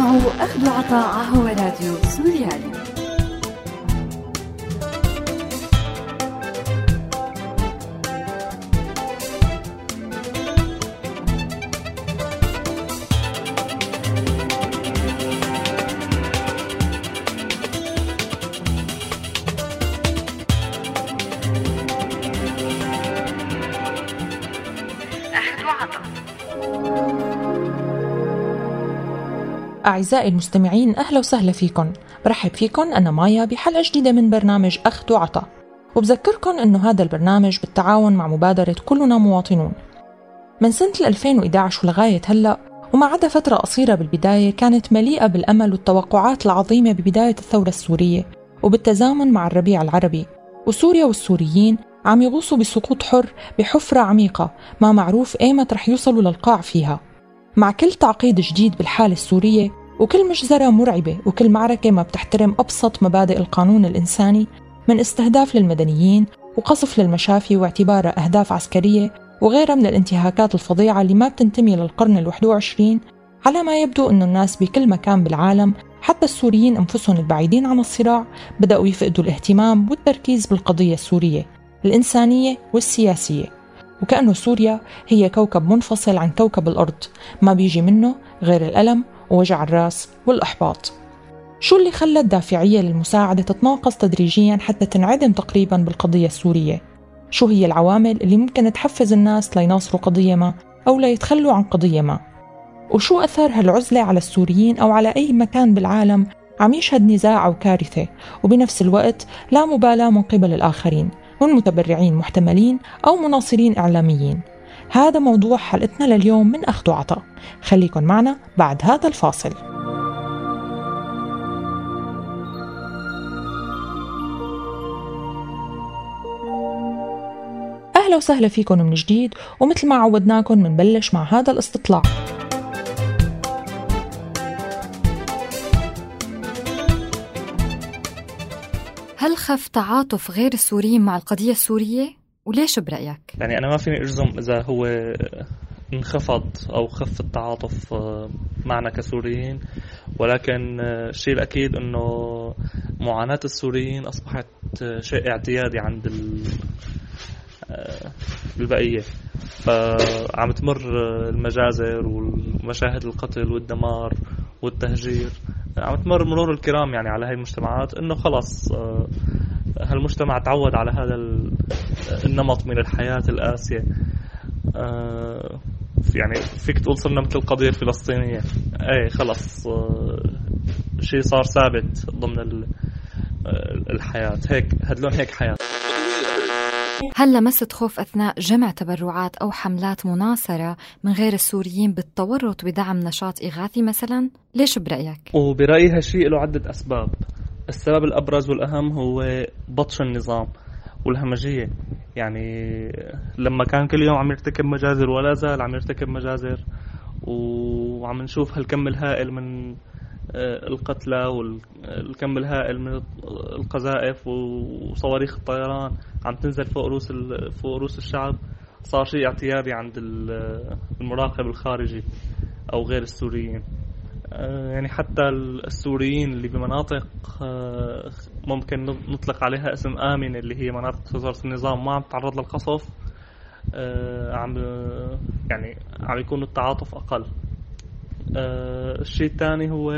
تسمعوا أخذ عطاء هو راديو سوريالي. أعزائي المستمعين أهلا وسهلا فيكم برحب فيكم أنا مايا بحلقة جديدة من برنامج أخذ وعطا. وبذكركم أنه هذا البرنامج بالتعاون مع مبادرة كلنا مواطنون. من سنة 2011 ولغاية هلأ وما عدا فترة قصيرة بالبداية كانت مليئة بالأمل والتوقعات العظيمة ببداية الثورة السورية وبالتزامن مع الربيع العربي. وسوريا والسوريين عم يغوصوا بسقوط حر بحفرة عميقة ما معروف إيمت رح يوصلوا للقاع فيها. مع كل تعقيد جديد بالحالة السورية وكل مجزرة مرعبة وكل معركة ما بتحترم أبسط مبادئ القانون الإنساني من استهداف للمدنيين وقصف للمشافي واعتبارها أهداف عسكرية وغيرها من الانتهاكات الفظيعة اللي ما بتنتمي للقرن الواحد وعشرين على ما يبدو أن الناس بكل مكان بالعالم حتى السوريين أنفسهم البعيدين عن الصراع بدأوا يفقدوا الاهتمام والتركيز بالقضية السورية الإنسانية والسياسية. وكأنه سوريا هي كوكب منفصل عن كوكب الأرض ما بيجي منه غير الألم ووجع الراس والإحباط شو اللي خلى الدافعية للمساعدة تتناقص تدريجيا حتى تنعدم تقريبا بالقضية السورية؟ شو هي العوامل اللي ممكن تحفز الناس ليناصروا قضية ما أو ليتخلوا عن قضية ما؟ وشو أثر هالعزلة على السوريين أو على أي مكان بالعالم عم يشهد نزاع أو كارثة وبنفس الوقت لا مبالاة من قبل الآخرين من متبرعين محتملين أو مناصرين إعلاميين هذا موضوع حلقتنا لليوم من أخذ وعطاء خليكن معنا بعد هذا الفاصل. أهلا وسهلا فيكم من جديد ومثل ما عودناكم منبلش مع هذا الاستطلاع. هل خف تعاطف غير السوريين مع القضية السورية؟ وليش برأيك؟ يعني أنا ما فيني أجزم إذا هو انخفض أو خف التعاطف آه، معنا كسوريين. ولكن آه، الشيء الأكيد أنه معاناة السوريين أصبحت آه، شيء اعتيادي عند البقية. فعم تمر المجازر ومشاهد القتل والدمار والتهجير. عم تمر مرور الكرام يعني على هاي المجتمعات إنه خلص هالمجتمع تعود على هذا النمط من الحياة القاسية آه، يعني فيك تقول صرنا مثل القضية الفلسطينية اي خلص آه، شيء صار ثابت ضمن آه، الحياة. هيك هدلون هيك حياة. هل لمست خوف أثناء جمع تبرعات أو حملات مناصرة من غير السوريين بالتورط بدعم نشاط إغاثي مثلا؟ ليش برأيك؟ وبرأيي هالشيء له عدة أسباب. السبب الأبرز والأهم هو بطش النظام والهمجية. يعني لما كان كل يوم عم يرتكب مجازر ولا زال عم يرتكب مجازر وعم نشوف هالكم الهائل من آه، القتلى والكم الهائل من القذائف وصواريخ الطيران عم تنزل فوق روس فوق روس الشعب. صار شيء اعتيادي عند المراقب الخارجي أو غير السوريين. يعني حتى السوريين اللي بمناطق آه، ممكن نطلق عليها اسم آمنة اللي هي مناطق وزارة النظام. ما عم تتعرض للقصف آه، عم يعني عم يكون التعاطف أقل. الشيء الثاني هو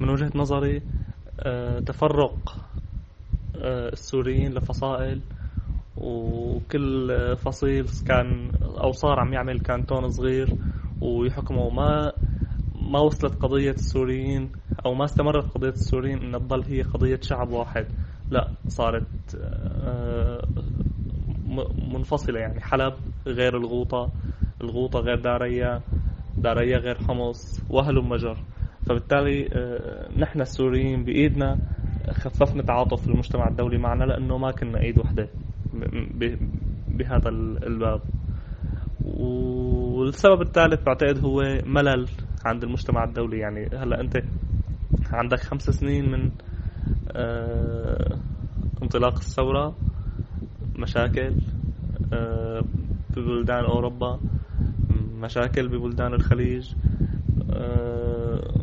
من وجهة نظري تفرق السوريين لفصائل وكل فصيل كان أو صار عم يعمل كانتون صغير ويحكموا. ما ما وصلت قضية السوريين أو ما استمرت قضية السوريين أن تظل هي قضية شعب واحد. لا صارت آه، منفصلة يعني. حلب غير الغوطة الغوطة غير داريا داريا غير حمص وهل مجر. فبالتالي آه، نحن السوريين بإيدنا خففنا تعاطف المجتمع الدولي معنا لأنه ما كنا إيد وحدة بهذا الباب. والسبب الثالث بعتقد هو ملل عند المجتمع الدولي يعني. هلا انت عندك خمس سنين من آه انطلاق الثورة مشاكل آه ببلدان أوروبا مشاكل ببلدان الخليج آه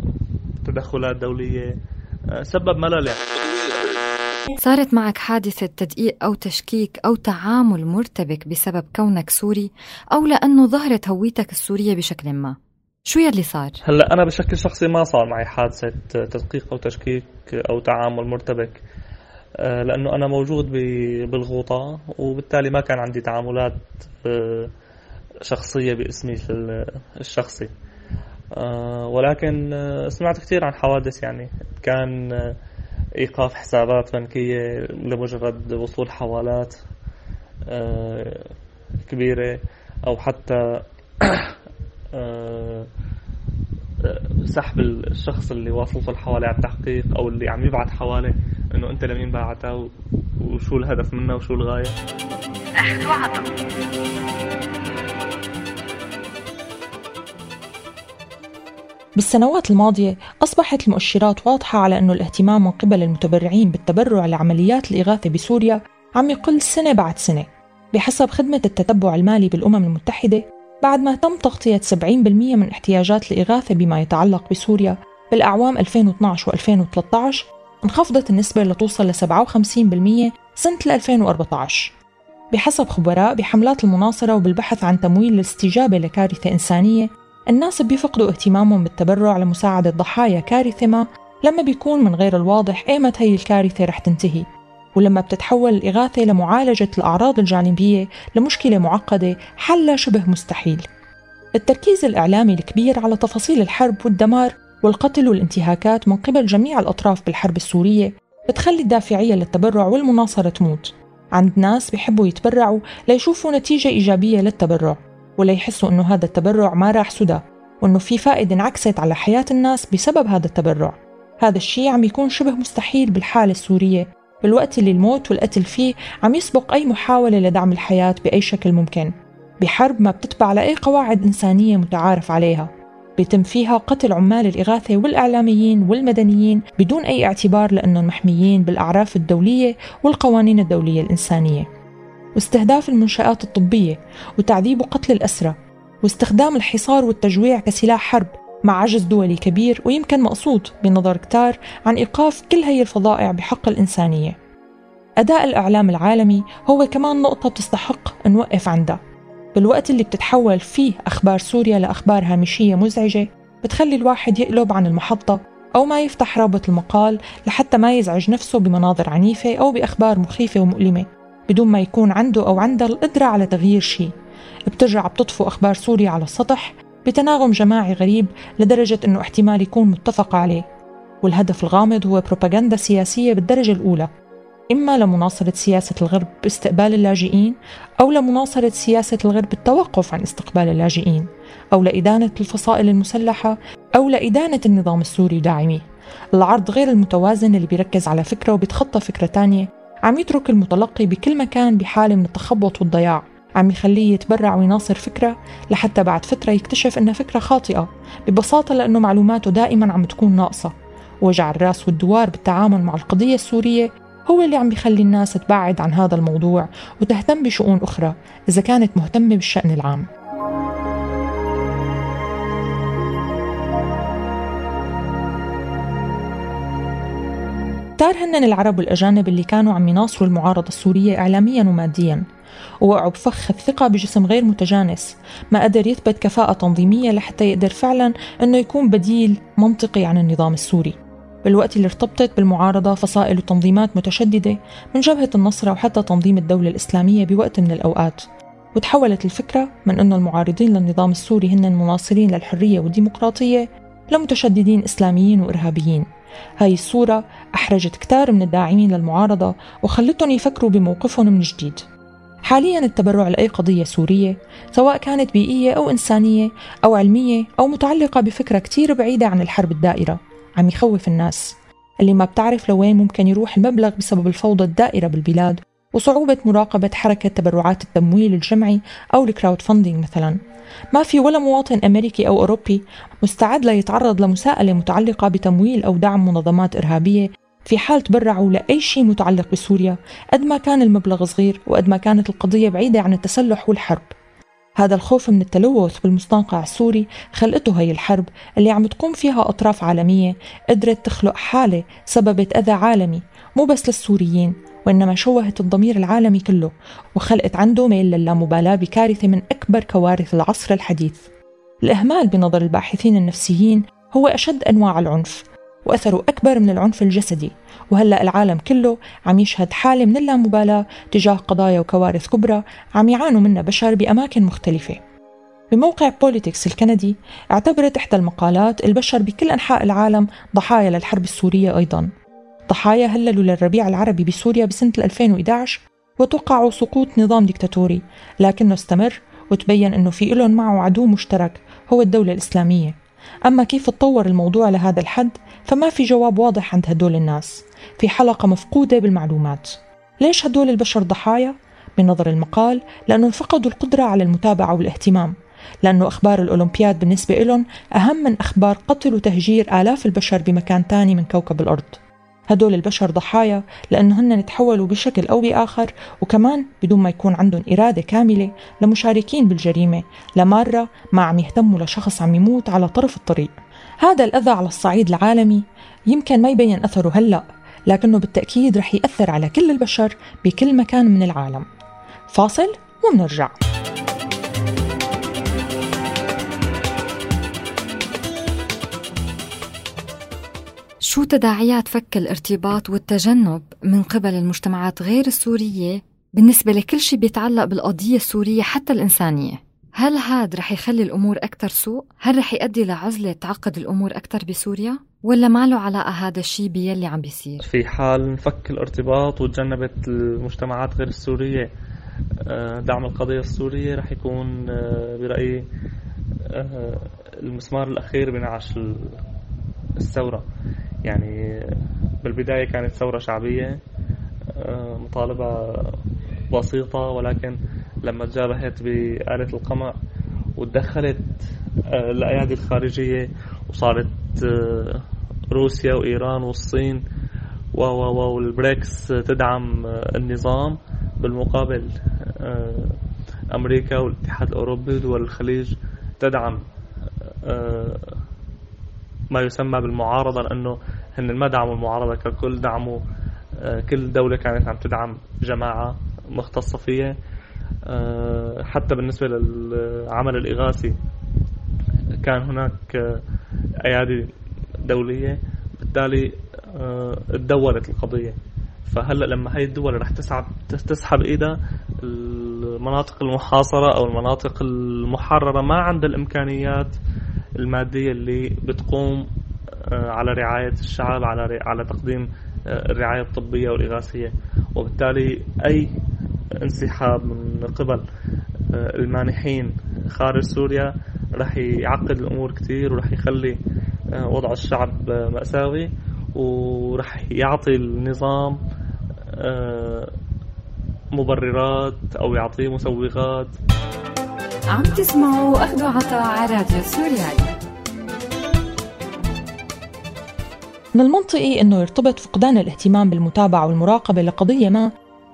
تدخلات دولية آه، سبب ملل يعني. صارت معك حادثة تدقيق أو تشكيك أو تعامل مرتبك بسبب كونك سوري أو لأنه ظهرت هويتك السورية بشكل ما. شو يلي صار؟ هلا أنا بشكل شخصي ما صار معي حادثة تدقيق أو تشكيك أو تعامل مرتبك آه، لأنه أنا موجود بالغوطة وبالتالي ما كان عندي تعاملات آه، شخصية باسمي الشخصي آه، ولكن سمعت كثير عن حوادث يعني كان إيقاف حسابات بنكية لمجرد وصول حوالات كبيرة أو حتى سحب الشخص اللي واصلته الحوالي على التحقيق أو اللي عم يبعث حوالي إنه أنت لمين بعتها وشو الهدف منها وشو الغاية. اخذ بالسنوات الماضية أصبحت المؤشرات واضحة على أنه الاهتمام من قبل المتبرعين بالتبرع لعمليات الإغاثة بسوريا عم يقل سنة بعد سنة بحسب خدمة التتبع المالي بالأمم المتحدة بعد ما تم تغطية 70% من احتياجات الإغاثة بما يتعلق بسوريا بالأعوام 2012 و2013 انخفضت النسبة لتوصل ل 57% سنة 2014 بحسب خبراء بحملات المناصرة وبالبحث عن تمويل للاستجابة لكارثة إنسانية الناس بيفقدوا اهتمامهم بالتبرع لمساعدة ضحايا كارثة ما لما بيكون من غير الواضح إيمت هي الكارثة رح تنتهي. ولما بتتحول الإغاثة لمعالجة الأعراض الجانبية لمشكلة معقدة حلها شبه مستحيل. التركيز الإعلامي الكبير على تفاصيل الحرب والدمار والقتل والانتهاكات من قبل جميع الأطراف بالحرب السورية بتخلي الدافعية للتبرع والمناصرة تموت. عند ناس بيحبوا يتبرعوا ليشوفوا نتيجة إيجابية للتبرع وليحسوا أنه هذا التبرع ما راح سدى وأنه في فائدة انعكست على حياة الناس بسبب هذا التبرع. هذا الشيء عم يكون شبه مستحيل بالحالة السورية بالوقت اللي الموت والقتل فيه عم يسبق أي محاولة لدعم الحياة بأي شكل ممكن. بحرب ما بتتبع لأي قواعد إنسانية متعارف عليها. بيتم فيها قتل عمال الإغاثة والإعلاميين والمدنيين بدون أي اعتبار لأنهم محميين بالأعراف الدولية والقوانين الدولية الإنسانية. واستهداف المنشآت الطبية وتعذيب وقتل الأسرى واستخدام الحصار والتجويع كسلاح حرب مع عجز دولي كبير ويمكن مقصود بنظر كتار عن إيقاف كل هي الفظائع بحق الإنسانية. أداء الإعلام العالمي هو كمان نقطة بتستحق نوقف عندها. بالوقت اللي بتتحول فيه أخبار سوريا لأخبار هامشية مزعجة بتخلي الواحد يقلب عن المحطة أو ما يفتح رابط المقال لحتى ما يزعج نفسه بمناظر عنيفة أو بأخبار مخيفة ومؤلمة بدون ما يكون عنده أو عندها القدرة على تغيير شيء. بترجع بتطفو أخبار سوريا على السطح بتناغم جماعي غريب لدرجة أنه احتمال يكون متفق عليه. والهدف الغامض هو بروباغندا سياسية بالدرجة الأولى. إما لمناصرة سياسة الغرب باستقبال اللاجئين أو لمناصرة سياسة الغرب بالتوقف عن استقبال اللاجئين أو لإدانة الفصائل المسلحة أو لإدانة النظام السوري وداعميه العرض غير المتوازن اللي بيركز على فكرة وبيتخطى فكرة تانية عم يترك المتلقي بكل مكان بحالة من التخبط والضياع. عم يخليه يتبرع ويناصر فكرة لحتى بعد فترة يكتشف إنها فكرة خاطئة ببساطة لأنه معلوماته دائما عم تكون ناقصة. وجع الرأس والدوار بالتعامل مع القضية السورية هو اللي عم يخلي الناس تبعد عن هذا الموضوع وتهتم بشؤون أخرى إذا كانت مهتمة بالشأن العام. كتار هن العرب والأجانب اللي كانوا عم يناصروا المعارضة السورية إعلاميا وماديا. ووقعوا بفخ الثقة بجسم غير متجانس ما قدر يثبت كفاءة تنظيمية لحتى يقدر فعلا أنه يكون بديل منطقي عن النظام السوري. بالوقت اللي ارتبطت بالمعارضة فصائل وتنظيمات متشددة من جبهة النصرة وحتى تنظيم الدولة الإسلامية بوقت من الأوقات. وتحولت الفكرة من أنه المعارضين للنظام السوري هن مناصرين للحرية والديمقراطية لمتشددين إسلاميين وإرهابيين. هاي الصورة أحرجت كتار من الداعمين للمعارضة وخلتهم يفكروا بموقفهم من جديد. حاليا التبرع لأي قضية سورية سواء كانت بيئية أو إنسانية أو علمية أو متعلقة بفكرة كتير بعيدة عن الحرب الدائرة عم يخوف الناس. اللي ما بتعرف لوين ممكن يروح المبلغ بسبب الفوضى الدائرة بالبلاد وصعوبة مراقبة حركة تبرعات التمويل الجمعي أو ال crowd funding مثلا. ما في ولا مواطن أمريكي أو أوروبي مستعد ليتعرض لمساءلة متعلقة بتمويل أو دعم منظمات إرهابية في حال تبرعوا لأي شيء متعلق بسوريا قد ما كان المبلغ صغير وقد ما كانت القضية بعيدة عن التسلح والحرب. هذا الخوف من التلوث بالمستنقع السوري خلقته هي الحرب اللي عم تقوم فيها أطراف عالمية قدرت تخلق حالة سببت أذى عالمي مو بس للسوريين وإنما شوهت الضمير العالمي كله وخلقت عنده ميل للامبالاة بكارثة من أكبر كوارث العصر الحديث. الإهمال بنظر الباحثين النفسيين هو أشد أنواع العنف وأثره أكبر من العنف الجسدي. وهلأ العالم كله عم يشهد حالة من اللامبالاة تجاه قضايا وكوارث كبرى عم يعانوا منها بشر بأماكن مختلفة. بموقع بوليتكس الكندي اعتبرت إحدى المقالات البشر بكل أنحاء العالم ضحايا للحرب السورية أيضا. ضحايا هللوا للربيع العربي بسوريا بسنة 2011 وتوقعوا سقوط نظام ديكتاتوري لكنه استمر وتبين أنه في لهم معه عدو مشترك هو الدولة الإسلامية. أما كيف تطور الموضوع لهذا الحد فما في جواب واضح عند هدول الناس. في حلقة مفقودة بالمعلومات. ليش هدول البشر ضحايا؟ بنظر المقال لأنهم فقدوا القدرة على المتابعة والاهتمام. لأنه أخبار الأولمبياد بالنسبة لهم أهم من أخبار قتل وتهجير آلاف البشر بمكان تاني من كوكب الأرض. هدول البشر ضحايا لأنه هن تحولوا بشكل أو بآخر وكمان بدون ما يكون عندهم إرادة كاملة لمشاركين بالجريمة لمارة ما عم يهتموا لشخص عم يموت على طرف الطريق. هذا الأذى على الصعيد العالمي يمكن ما يبين أثره هلأ لكنه بالتأكيد رح يأثر على كل البشر بكل مكان من العالم. فاصل ومنرجع. شو تداعيات فك الارتباط والتجنب من قبل المجتمعات غير السورية بالنسبة لكل شيء بيتعلق بالقضية السورية حتى الإنسانية؟ هل هاد رح يخلي الأمور أكثر سوء؟ هل رح يؤدي لعزلة تعقد الأمور أكثر بسوريا؟ ولا ما له علاقة هذا الشيء باللي عم بيصير؟ في حال نفك الارتباط وتجنبت المجتمعات غير السورية آه، دعم القضية السورية رح يكون آه، برأيي آه، المسمار الأخير بنعش الثورة يعني بالبداية كانت ثورة شعبية آه، مطالبة بسيطة ولكن لما تجابهت بآلة القمع وتدخلت آه، الأيادي الخارجية وصارت آه، روسيا وإيران والصين والبريكس تدعم النظام. بالمقابل أمريكا والاتحاد الأوروبي ودول الخليج تدعم ما يسمى بالمعارضة لأنه هن ما دعموا المعارضة ككل دعموا آه، كل دولة كانت عم تدعم جماعة مختصة فيها. آه، حتى بالنسبة للعمل الإغاثي كان هناك آه، أيادي دولية بالتالي تدولت القضية. فهلأ لما هي الدول رح تسحب تسحب إيدها المناطق المحاصرة أو المناطق المحررة ما عندها الإمكانيات المادية اللي بتقوم آه، على رعاية الشعب على على تقديم آه، الرعاية الطبية والإغاثية. وبالتالي أي انسحاب من قبل آه، المانحين خارج سوريا رح يعقد الأمور كتير ورح يخلي وضع الشعب مأساوي ورح يعطي النظام مبررات أو يعطيه مسوغات. عم تسمعوا أخذوا عطاء على راديو سوريالي. من المنطقي أنه يرتبط فقدان الاهتمام بالمتابعة والمراقبة لقضية ما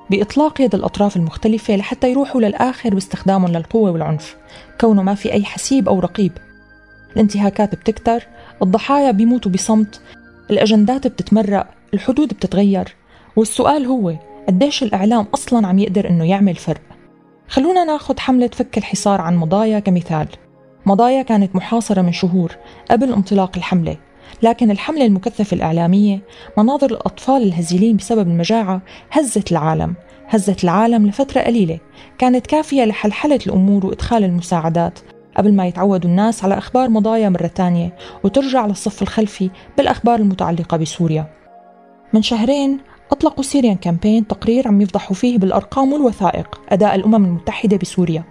بإطلاق يد الأطراف المختلفة لحتى يروحوا للآخر باستخدامهم للقوة والعنف كونه ما في أي حسيب أو رقيب. الانتهاكات بتكتر الضحايا بيموتوا بصمت الأجندات بتتمرق الحدود بتتغير والسؤال هو قديش الإعلام أصلا عم يقدر أنه يعمل فرق؟ خلونا ناخذ حملة فك الحصار عن مضايا كمثال. مضايا كانت محاصرة من شهور قبل انطلاق الحملة لكن الحملة المكثفة الإعلامية مناظر الأطفال الهزيلين بسبب المجاعة هزت العالم هزت العالم لفترة قليلة. كانت كافية لحلحلة الأمور وإدخال المساعدات قبل ما يتعودوا الناس على أخبار مضايا مرة تانية وترجع للصف الخلفي بالأخبار المتعلقة بسوريا. من شهرين أطلقوا سيريان كامبين تقرير عم يفضحوا فيه بالأرقام والوثائق أداء الأمم المتحدة بسوريا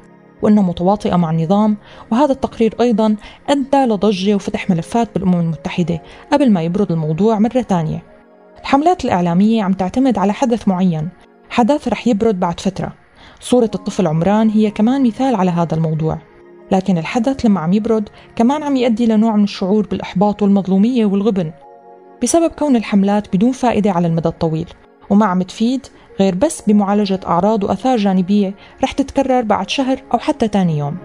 وأنها متواطئة مع النظام وهذا التقرير أيضا أدى لضجة وفتح ملفات بالأمم المتحدة قبل ما يبرد الموضوع مرة تانية الحملات الإعلامية عم تعتمد على حدث معين حدث رح يبرد بعد فترة. صورة الطفل عمران هي كمان مثال على هذا الموضوع. لكن الحدث لما عم يبرد كمان عم يؤدي لنوع من الشعور بالإحباط والمظلومية والغبن. بسبب كون الحملات بدون فائدة على المدى الطويل. وما عم تفيد غير بس بمعالجة أعراض وأثار جانبية رح تتكرر بعد شهر أو حتى تاني يوم.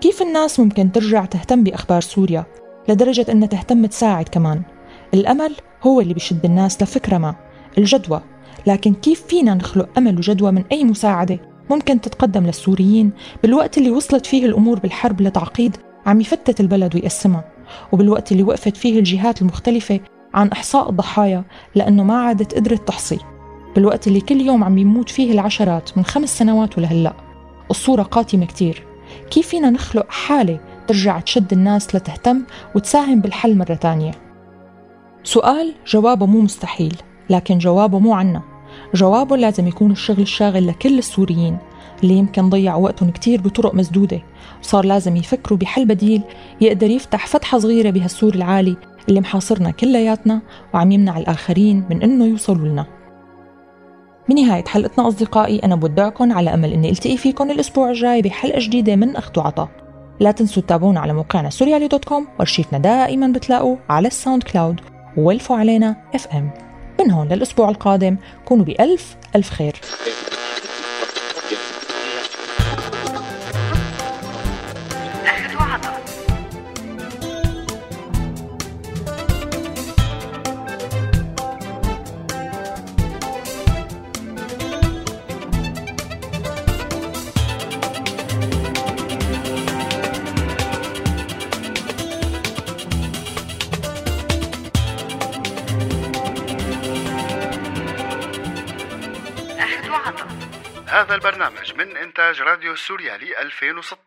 كيف الناس ممكن ترجع تهتم بأخبار سوريا لدرجة أنها تهتم تساعد كمان؟ الأمل هو اللي بيشد الناس لفكرة ما الجدوى. لكن كيف فينا نخلق أمل وجدوى من أي مساعدة؟ ممكن تتقدم للسوريين بالوقت اللي وصلت فيه الأمور بالحرب لتعقيد عم يفتت البلد ويقسمها وبالوقت اللي وقفت فيه الجهات المختلفة عن إحصاء الضحايا لأنه ما عادت قدرت تحصي. بالوقت اللي كل يوم عم يموت فيه العشرات من خمس سنوات ولهلأ. الصورة قاتمة كتير. كيف فينا نخلق حالة ترجع تشد الناس لتهتم وتساهم بالحل مرة تانية؟ سؤال جوابه مو مستحيل لكن جوابه مو عنا. جوابه لازم يكون الشغل الشاغل لكل السوريين. اللي يمكن ضيعوا وقتهم كتير بطرق مسدودة؟ وصار لازم يفكروا بحل بديل يقدر يفتح فتحة صغيرة بهالسور العالي اللي محاصرنا كلياتنا وعم يمنع الآخرين من إنه يوصلوا لنا. بنهاية حلقتنا أصدقائي أنا بودعكم على أمل إني ألتقي فيكم الأسبوع الجاي بحلقة جديدة من أخت وعطا. لا تنسوا تتابعونا على موقعنا سوريالي dot com وارشيفنا دائما بتلاقوا على الساوند كلاود وولفوا علينا FM من هون للأسبوع القادم. كونوا بألف ألف خير. هذا البرنامج من إنتاج راديو سوريالي 2016